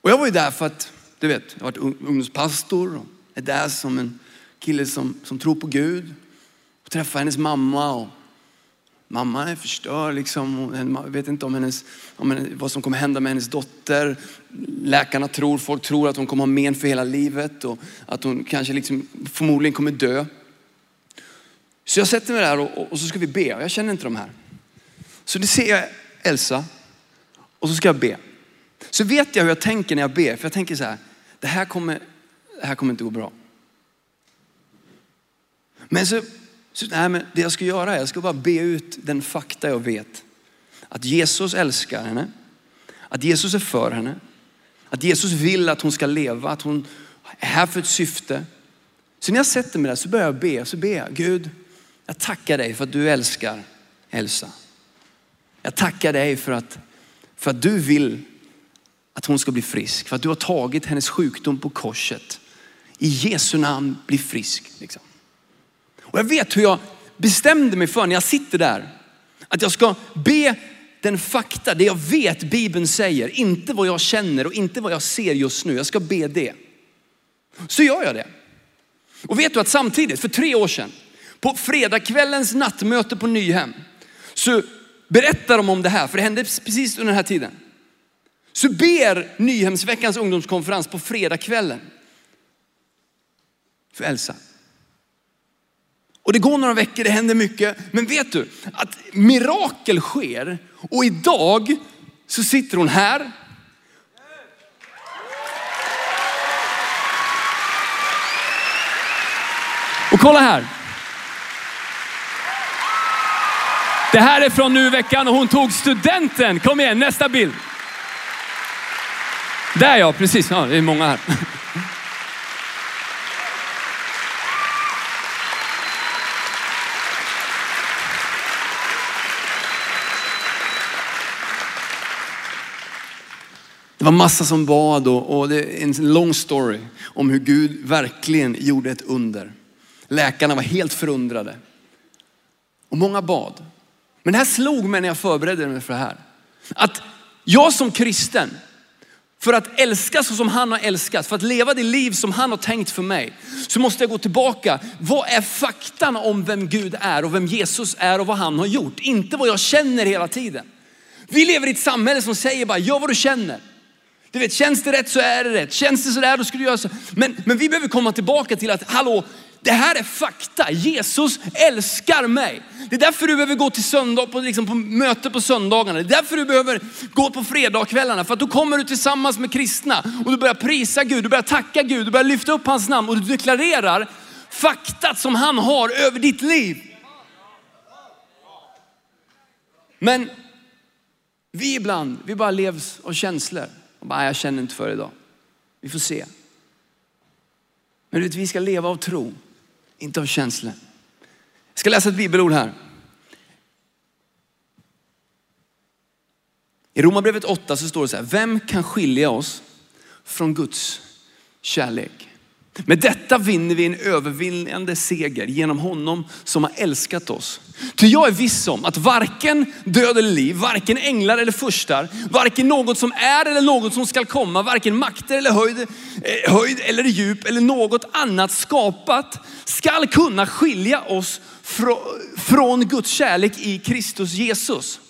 Och jag var ju där för att, du vet, jag har varit ungdomspastor och är där som en kille som, som tror på Gud. Och träffar hennes mamma och Mamma är förstörd, liksom. jag vet inte om, hennes, om hennes, vad som kommer hända med hennes dotter. Läkarna tror, folk tror att hon kommer ha men för hela livet och att hon kanske liksom, förmodligen kommer dö. Så jag sätter mig där och, och så ska vi be. Jag känner inte de här. Så det ser jag Elsa och så ska jag be. Så vet jag hur jag tänker när jag ber. För jag tänker så här, det här kommer, det här kommer inte gå bra. Men så så, nej, men det jag ska göra är, jag ska bara be ut den fakta jag vet. Att Jesus älskar henne, att Jesus är för henne, att Jesus vill att hon ska leva, att hon är här för ett syfte. Så när jag sätter mig där så börjar jag be, så ber jag, Gud, jag tackar dig för att du älskar Elsa. Jag tackar dig för att, för att du vill att hon ska bli frisk, för att du har tagit hennes sjukdom på korset. I Jesu namn, bli frisk. Liksom. Och jag vet hur jag bestämde mig för när jag sitter där, att jag ska be den fakta, det jag vet Bibeln säger, inte vad jag känner och inte vad jag ser just nu. Jag ska be det. Så gör jag det. Och vet du att samtidigt, för tre år sedan, på fredagskvällens nattmöte på Nyhem, så berättar de om det här, för det hände precis under den här tiden. Så ber Nyhemsveckans ungdomskonferens på fredagskvällen för Elsa. Och det går några veckor, det händer mycket. Men vet du att mirakel sker och idag så sitter hon här. Och kolla här. Det här är från nu veckan och hon tog studenten. Kom igen, nästa bild. Där ja, precis. Ja, det är många här. Det var massa som bad och, och det är en lång story om hur Gud verkligen gjorde ett under. Läkarna var helt förundrade. Och många bad. Men det här slog mig när jag förberedde mig för det här. Att jag som kristen, för att älska så som han har älskat, för att leva det liv som han har tänkt för mig, så måste jag gå tillbaka. Vad är faktan om vem Gud är och vem Jesus är och vad han har gjort? Inte vad jag känner hela tiden. Vi lever i ett samhälle som säger bara, gör vad du känner. Du vet, känns det rätt så är det rätt. Känns det sådär då ska du göra så. Men, men vi behöver komma tillbaka till att, hallå, det här är fakta. Jesus älskar mig. Det är därför du behöver gå till söndag, på, liksom på möte på söndagarna. Det är därför du behöver gå på fredagskvällarna. För att då kommer du tillsammans med kristna och du börjar prisa Gud, du börjar tacka Gud, du börjar lyfta upp hans namn och du deklarerar faktat som han har över ditt liv. Men vi ibland, vi bara levs av känslor. Och bara, jag känner inte för det idag. Vi får se. Men du vet, vi ska leva av tro, inte av känslor. Jag ska läsa ett bibelord här. I Romarbrevet 8 så står det så här, vem kan skilja oss från Guds kärlek? Med detta vinner vi en övervinnande seger genom honom som har älskat oss. Ty jag är viss om att varken död eller liv, varken änglar eller furstar, varken något som är eller något som skall komma, varken makter eller höjd, eh, höjd eller djup eller något annat skapat skall kunna skilja oss från Guds kärlek i Kristus Jesus.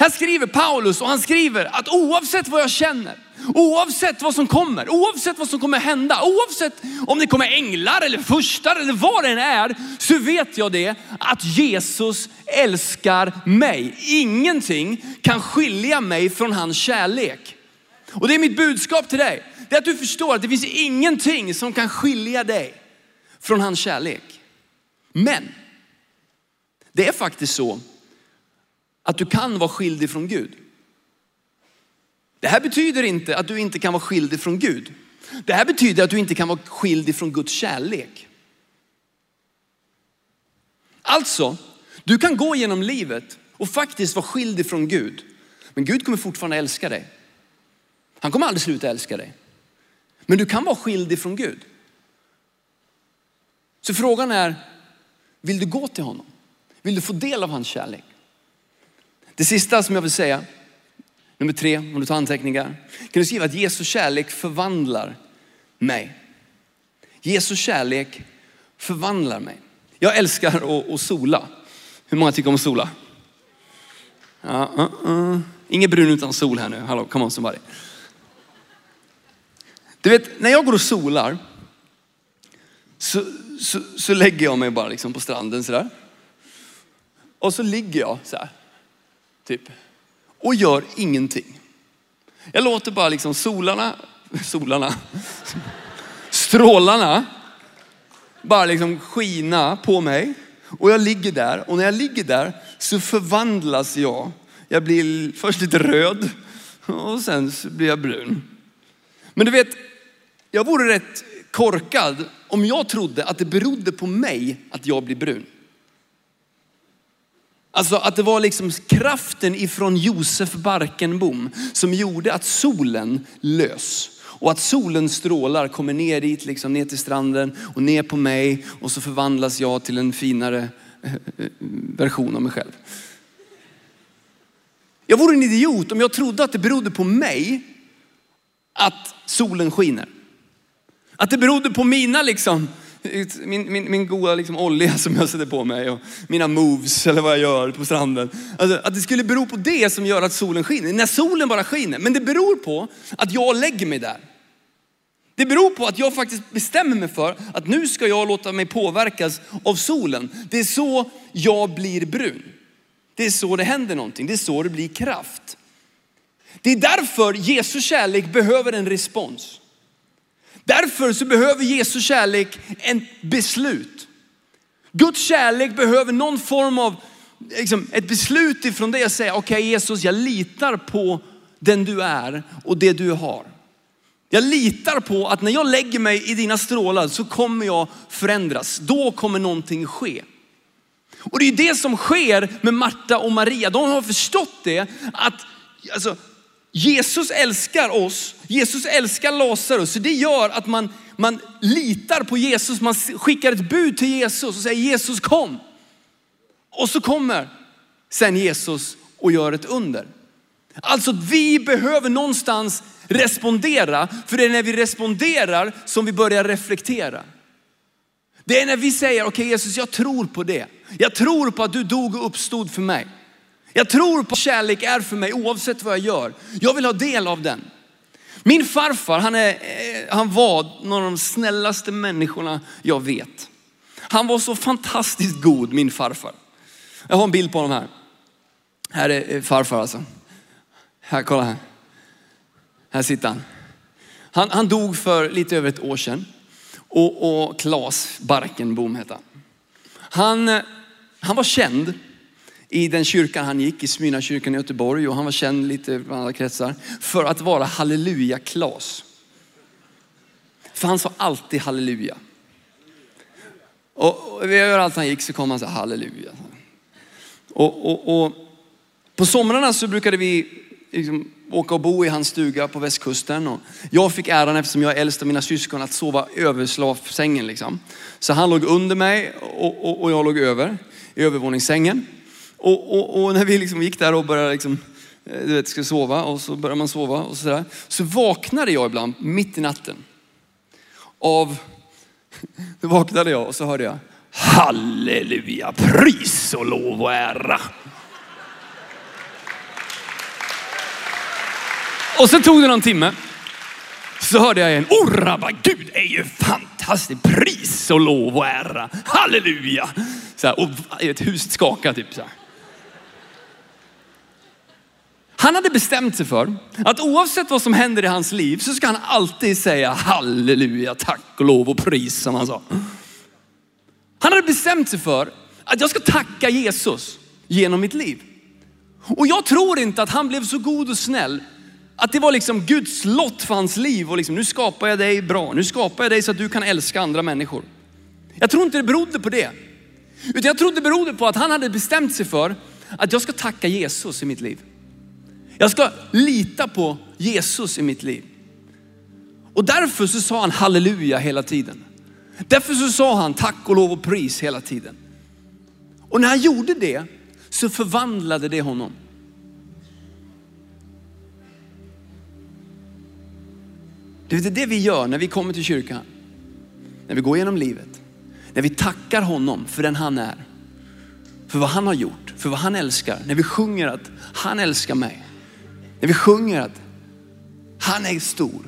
Här skriver Paulus och han skriver att oavsett vad jag känner, oavsett vad som kommer, oavsett vad som kommer hända, oavsett om det kommer änglar eller furstar eller vad det än är, så vet jag det att Jesus älskar mig. Ingenting kan skilja mig från hans kärlek. Och det är mitt budskap till dig. Det är att du förstår att det finns ingenting som kan skilja dig från hans kärlek. Men det är faktiskt så att du kan vara skild ifrån Gud. Det här betyder inte att du inte kan vara skild ifrån Gud. Det här betyder att du inte kan vara skild ifrån Guds kärlek. Alltså, du kan gå genom livet och faktiskt vara skild ifrån Gud. Men Gud kommer fortfarande älska dig. Han kommer aldrig sluta älska dig. Men du kan vara skild ifrån Gud. Så frågan är, vill du gå till honom? Vill du få del av hans kärlek? Det sista som jag vill säga, nummer tre, om du tar anteckningar, kan du skriva att Jesu kärlek förvandlar mig. Jesu kärlek förvandlar mig. Jag älskar att, att sola. Hur många tycker om att sola? Uh, uh, uh. Ingen brun utan sol här nu. Hallå, come on somebody. Du vet, när jag går och solar så, så, så lägger jag mig bara liksom på stranden sådär. Och så ligger jag så här typ. Och gör ingenting. Jag låter bara liksom solarna, solarna, strålarna bara liksom skina på mig. Och jag ligger där och när jag ligger där så förvandlas jag. Jag blir först lite röd och sen så blir jag brun. Men du vet, jag vore rätt korkad om jag trodde att det berodde på mig att jag blir brun. Alltså att det var liksom kraften ifrån Josef Barkenbom som gjorde att solen lös. Och att solens strålar kommer ner dit, liksom ner till stranden och ner på mig och så förvandlas jag till en finare eh, eh, version av mig själv. Jag vore en idiot om jag trodde att det berodde på mig att solen skiner. Att det berodde på mina liksom min, min, min goda liksom olja som jag sätter på mig och mina moves eller vad jag gör på stranden. Alltså, att det skulle bero på det som gör att solen skiner. När solen bara skiner. Men det beror på att jag lägger mig där. Det beror på att jag faktiskt bestämmer mig för att nu ska jag låta mig påverkas av solen. Det är så jag blir brun. Det är så det händer någonting. Det är så det blir kraft. Det är därför Jesu kärlek behöver en respons. Därför så behöver Jesu kärlek en beslut. Guds kärlek behöver någon form av liksom, ett beslut ifrån dig att säga, okej okay, Jesus, jag litar på den du är och det du har. Jag litar på att när jag lägger mig i dina strålar så kommer jag förändras. Då kommer någonting ske. Och det är det som sker med Marta och Maria. De har förstått det att alltså, Jesus älskar oss, Jesus älskar Lazarus. Så det gör att man, man litar på Jesus, man skickar ett bud till Jesus och säger Jesus kom. Och så kommer sen Jesus och gör ett under. Alltså vi behöver någonstans respondera, för det är när vi responderar som vi börjar reflektera. Det är när vi säger, okej okay, Jesus jag tror på det. Jag tror på att du dog och uppstod för mig. Jag tror på att kärlek är för mig oavsett vad jag gör. Jag vill ha del av den. Min farfar, han, är, eh, han var någon av de snällaste människorna jag vet. Han var så fantastiskt god, min farfar. Jag har en bild på honom här. Här är eh, farfar alltså. Här, kolla här. Här sitter han. Han, han dog för lite över ett år sedan. Och, och Claes Barkenbom hette han. Han, eh, han var känd i den kyrkan han gick, i Smyrnakyrkan i Göteborg och han var känd lite i andra kretsar för att vara halleluja Klas. För han sa alltid halleluja. Och, överallt han gick så kom han så halleluja. Och, och, och, på somrarna så brukade vi liksom åka och bo i hans stuga på västkusten. Och jag fick äran, eftersom jag är äldst av mina syskon, att sova över slavsängen. Liksom. Så han låg under mig och, och, och jag låg över, i övervåningssängen. Och, och, och, när vi liksom gick där och började liksom, eh, du vet, ska sova och så börjar man sova och sådär. Så vaknade jag ibland mitt i natten av, [LAUGHS] då vaknade jag och så hörde jag halleluja, pris och lov och ära. Och så tog det någon timme. Så hörde jag en, orrabba, Gud är ju fantastisk, pris och lov och ära, halleluja. Så här, och ett hus skakade typ så här. Han hade bestämt sig för att oavsett vad som händer i hans liv så ska han alltid säga halleluja, tack och lov och pris som han sa. Han hade bestämt sig för att jag ska tacka Jesus genom mitt liv. Och jag tror inte att han blev så god och snäll att det var liksom Guds lott för hans liv och liksom, nu skapar jag dig bra, nu skapar jag dig så att du kan älska andra människor. Jag tror inte det berodde på det. Utan jag tror det berodde på att han hade bestämt sig för att jag ska tacka Jesus i mitt liv. Jag ska lita på Jesus i mitt liv. Och därför så sa han halleluja hela tiden. Därför så sa han tack och lov och pris hela tiden. Och när han gjorde det så förvandlade det honom. Det är det vi gör när vi kommer till kyrkan. När vi går genom livet. När vi tackar honom för den han är. För vad han har gjort, för vad han älskar. När vi sjunger att han älskar mig. När vi sjunger att han är stor,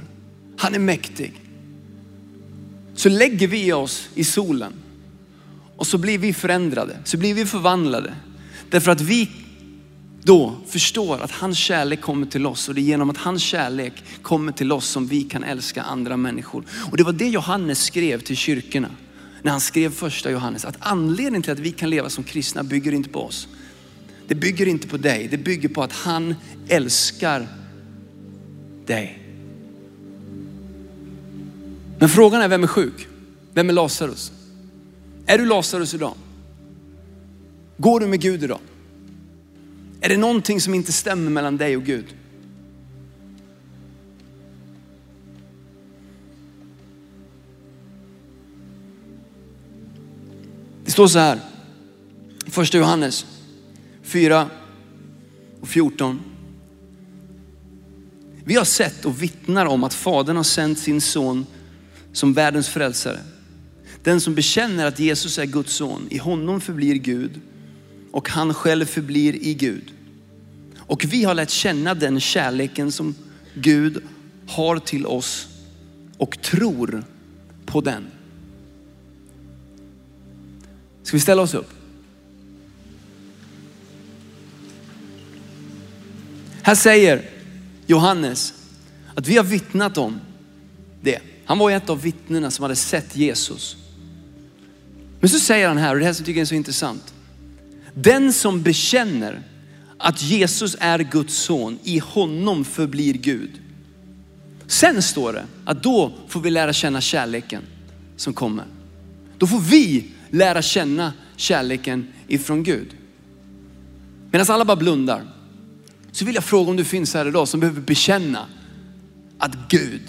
han är mäktig. Så lägger vi oss i solen och så blir vi förändrade, så blir vi förvandlade. Därför att vi då förstår att hans kärlek kommer till oss och det är genom att hans kärlek kommer till oss som vi kan älska andra människor. Och det var det Johannes skrev till kyrkorna när han skrev första Johannes, att anledningen till att vi kan leva som kristna bygger inte på oss. Det bygger inte på dig, det bygger på att han älskar dig. Men frågan är, vem är sjuk? Vem är Lazarus? Är du Lazarus idag? Går du med Gud idag? Är det någonting som inte stämmer mellan dig och Gud? Det står så här, första Johannes 4 och 14. Vi har sett och vittnar om att Fadern har sänt sin son som världens frälsare. Den som bekänner att Jesus är Guds son, i honom förblir Gud och han själv förblir i Gud. Och vi har lärt känna den kärleken som Gud har till oss och tror på den. Ska vi ställa oss upp? Här säger Johannes att vi har vittnat om det. Han var ett av vittnena som hade sett Jesus. Men så säger han här, och det här som jag tycker är så intressant. Den som bekänner att Jesus är Guds son, i honom förblir Gud. Sen står det att då får vi lära känna kärleken som kommer. Då får vi lära känna kärleken ifrån Gud. Medan alla bara blundar så vill jag fråga om du finns här idag som behöver bekänna att Gud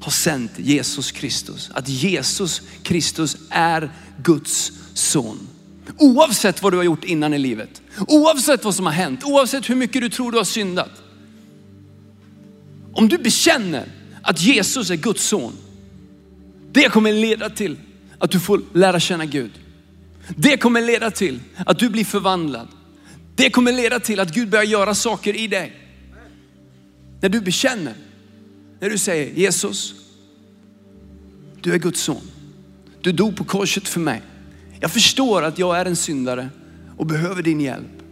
har sänt Jesus Kristus. Att Jesus Kristus är Guds son. Oavsett vad du har gjort innan i livet, oavsett vad som har hänt, oavsett hur mycket du tror du har syndat. Om du bekänner att Jesus är Guds son, det kommer leda till att du får lära känna Gud. Det kommer leda till att du blir förvandlad. Det kommer leda till att Gud börjar göra saker i dig. När du bekänner, när du säger Jesus, du är Guds son. Du dog på korset för mig. Jag förstår att jag är en syndare och behöver din hjälp.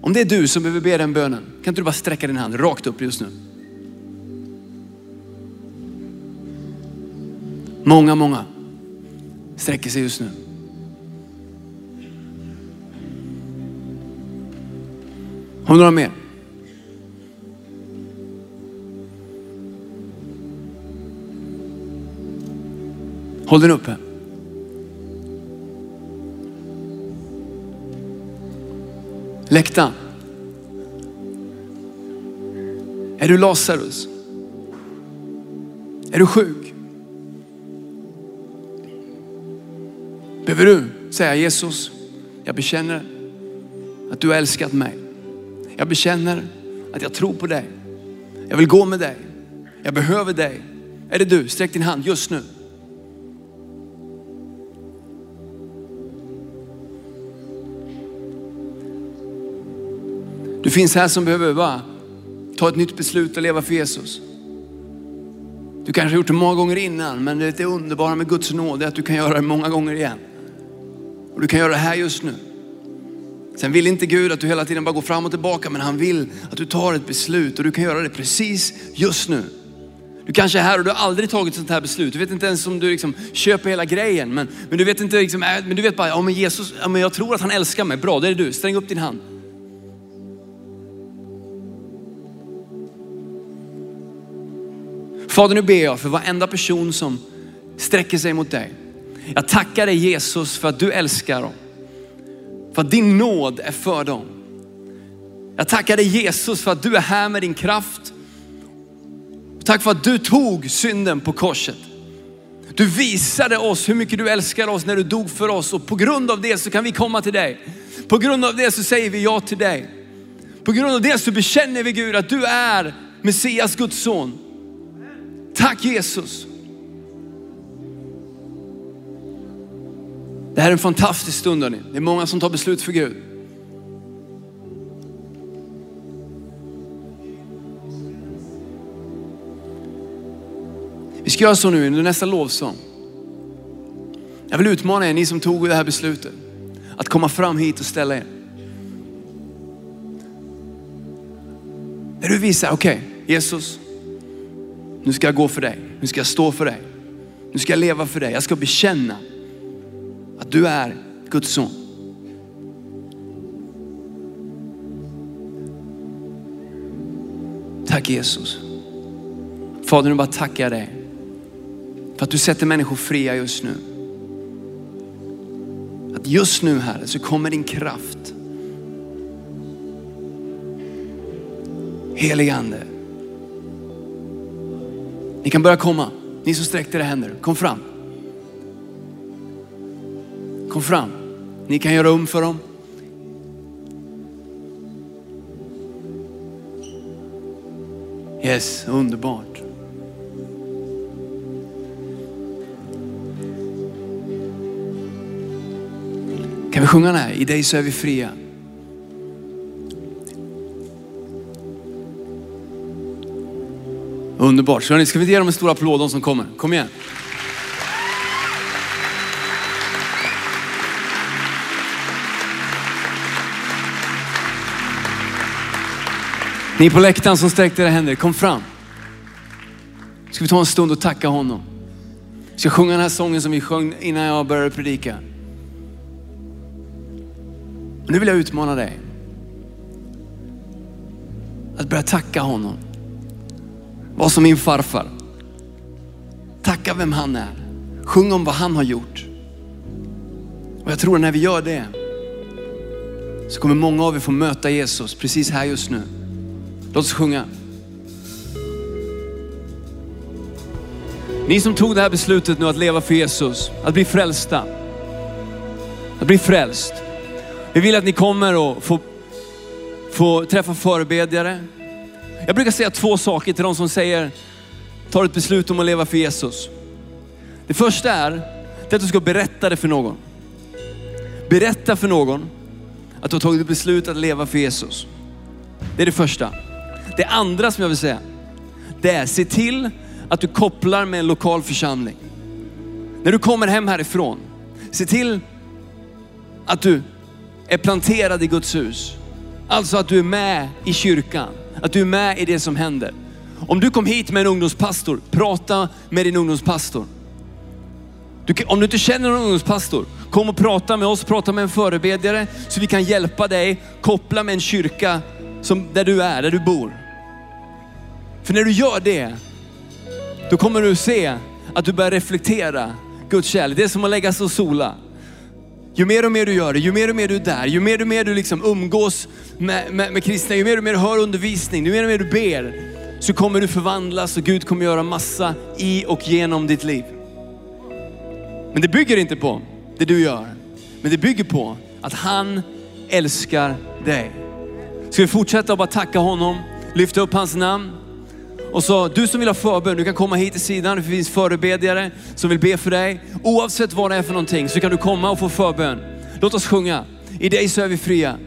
Om det är du som behöver be den bönen, kan inte du bara sträcka din hand rakt upp just nu? Många, många sträcker sig just nu. Har vi några mer? Håll den uppe. Läktaren. Är du Lazarus? Är du sjuk? Behöver du säga Jesus, jag bekänner att du har älskat mig. Jag bekänner att jag tror på dig. Jag vill gå med dig. Jag behöver dig. Är det du? Sträck din hand just nu. Du finns här som behöver bara ta ett nytt beslut och leva för Jesus. Du kanske har gjort det många gånger innan, men det underbara med Guds nåd är att du kan göra det många gånger igen. Och du kan göra det här just nu. Sen vill inte Gud att du hela tiden bara går fram och tillbaka, men han vill att du tar ett beslut och du kan göra det precis just nu. Du kanske är här och du har aldrig tagit ett sånt här beslut. Du vet inte ens om du liksom köper hela grejen, men, men du vet inte liksom, äh, men du vet bara, ja men Jesus, ja, men jag tror att han älskar mig. Bra, det är du. Sträng upp din hand. Fader, nu ber jag för varenda person som sträcker sig mot dig. Jag tackar dig Jesus för att du älskar dem. För att din nåd är för dem. Jag tackar dig Jesus för att du är här med din kraft. Tack för att du tog synden på korset. Du visade oss hur mycket du älskar oss när du dog för oss och på grund av det så kan vi komma till dig. På grund av det så säger vi ja till dig. På grund av det så bekänner vi Gud att du är Messias, Guds son. Tack Jesus. Det här är en fantastisk stund hörni. Det är många som tar beslut för Gud. Vi ska göra så nu under nästa lovsång. Jag vill utmana er, ni som tog det här beslutet, att komma fram hit och ställa er. När du visar, okej okay, Jesus, nu ska jag gå för dig. Nu ska jag stå för dig. Nu ska jag leva för dig. Jag ska bekänna att du är Guds son. Tack Jesus. Fader, nu bara tackar jag dig för att du sätter människor fria just nu. Att just nu Herre så kommer din kraft. Heligande. Ni kan börja komma. Ni som sträckte era händer, kom fram. Kom fram. Ni kan göra um för dem. Yes, underbart. Kan vi sjunga den här? I dig så är vi fria. Underbart. Så ska vi ge dem en stor applåd, de som kommer. Kom igen. Ni på läktaren som sträckte era händer, kom fram. Ska vi ta en stund och tacka honom. Vi ska sjunga den här sången som vi sjöng innan jag började predika. Och nu vill jag utmana dig. Att börja tacka honom. Var som min farfar. Tacka vem han är. Sjung om vad han har gjort. Och jag tror att när vi gör det så kommer många av er få möta Jesus precis här just nu. Låt oss sjunga. Ni som tog det här beslutet nu att leva för Jesus, att bli frälsta. Att bli frälst. Vi vill att ni kommer och får, får träffa förebedjare. Jag brukar säga två saker till de som säger, tar ett beslut om att leva för Jesus. Det första är, det är att du ska berätta det för någon. Berätta för någon att du har tagit ett beslut att leva för Jesus. Det är det första. Det andra som jag vill säga, det är se till att du kopplar med en lokal församling. När du kommer hem härifrån, se till att du är planterad i Guds hus. Alltså att du är med i kyrkan, att du är med i det som händer. Om du kom hit med en ungdomspastor, prata med din ungdomspastor. Du, om du inte känner någon ungdomspastor, kom och prata med oss, prata med en förebedjare så vi kan hjälpa dig koppla med en kyrka som, där du är, där du bor. För när du gör det, då kommer du se att du börjar reflektera Guds kärlek. Det är som att lägga sig och sola. Ju mer och mer du gör det, ju mer och mer du är där, ju mer och mer du liksom umgås med, med, med kristna, ju mer och mer du hör undervisning, ju mer och mer du ber, så kommer du förvandlas och Gud kommer göra massa i och genom ditt liv. Men det bygger inte på det du gör, men det bygger på att han älskar dig. Ska vi fortsätta att bara tacka honom, lyfta upp hans namn. Och så du som vill ha förbön, du kan komma hit till sidan. Det finns förebedjare som vill be för dig. Oavsett vad det är för någonting så kan du komma och få förbön. Låt oss sjunga. I dig så är vi fria.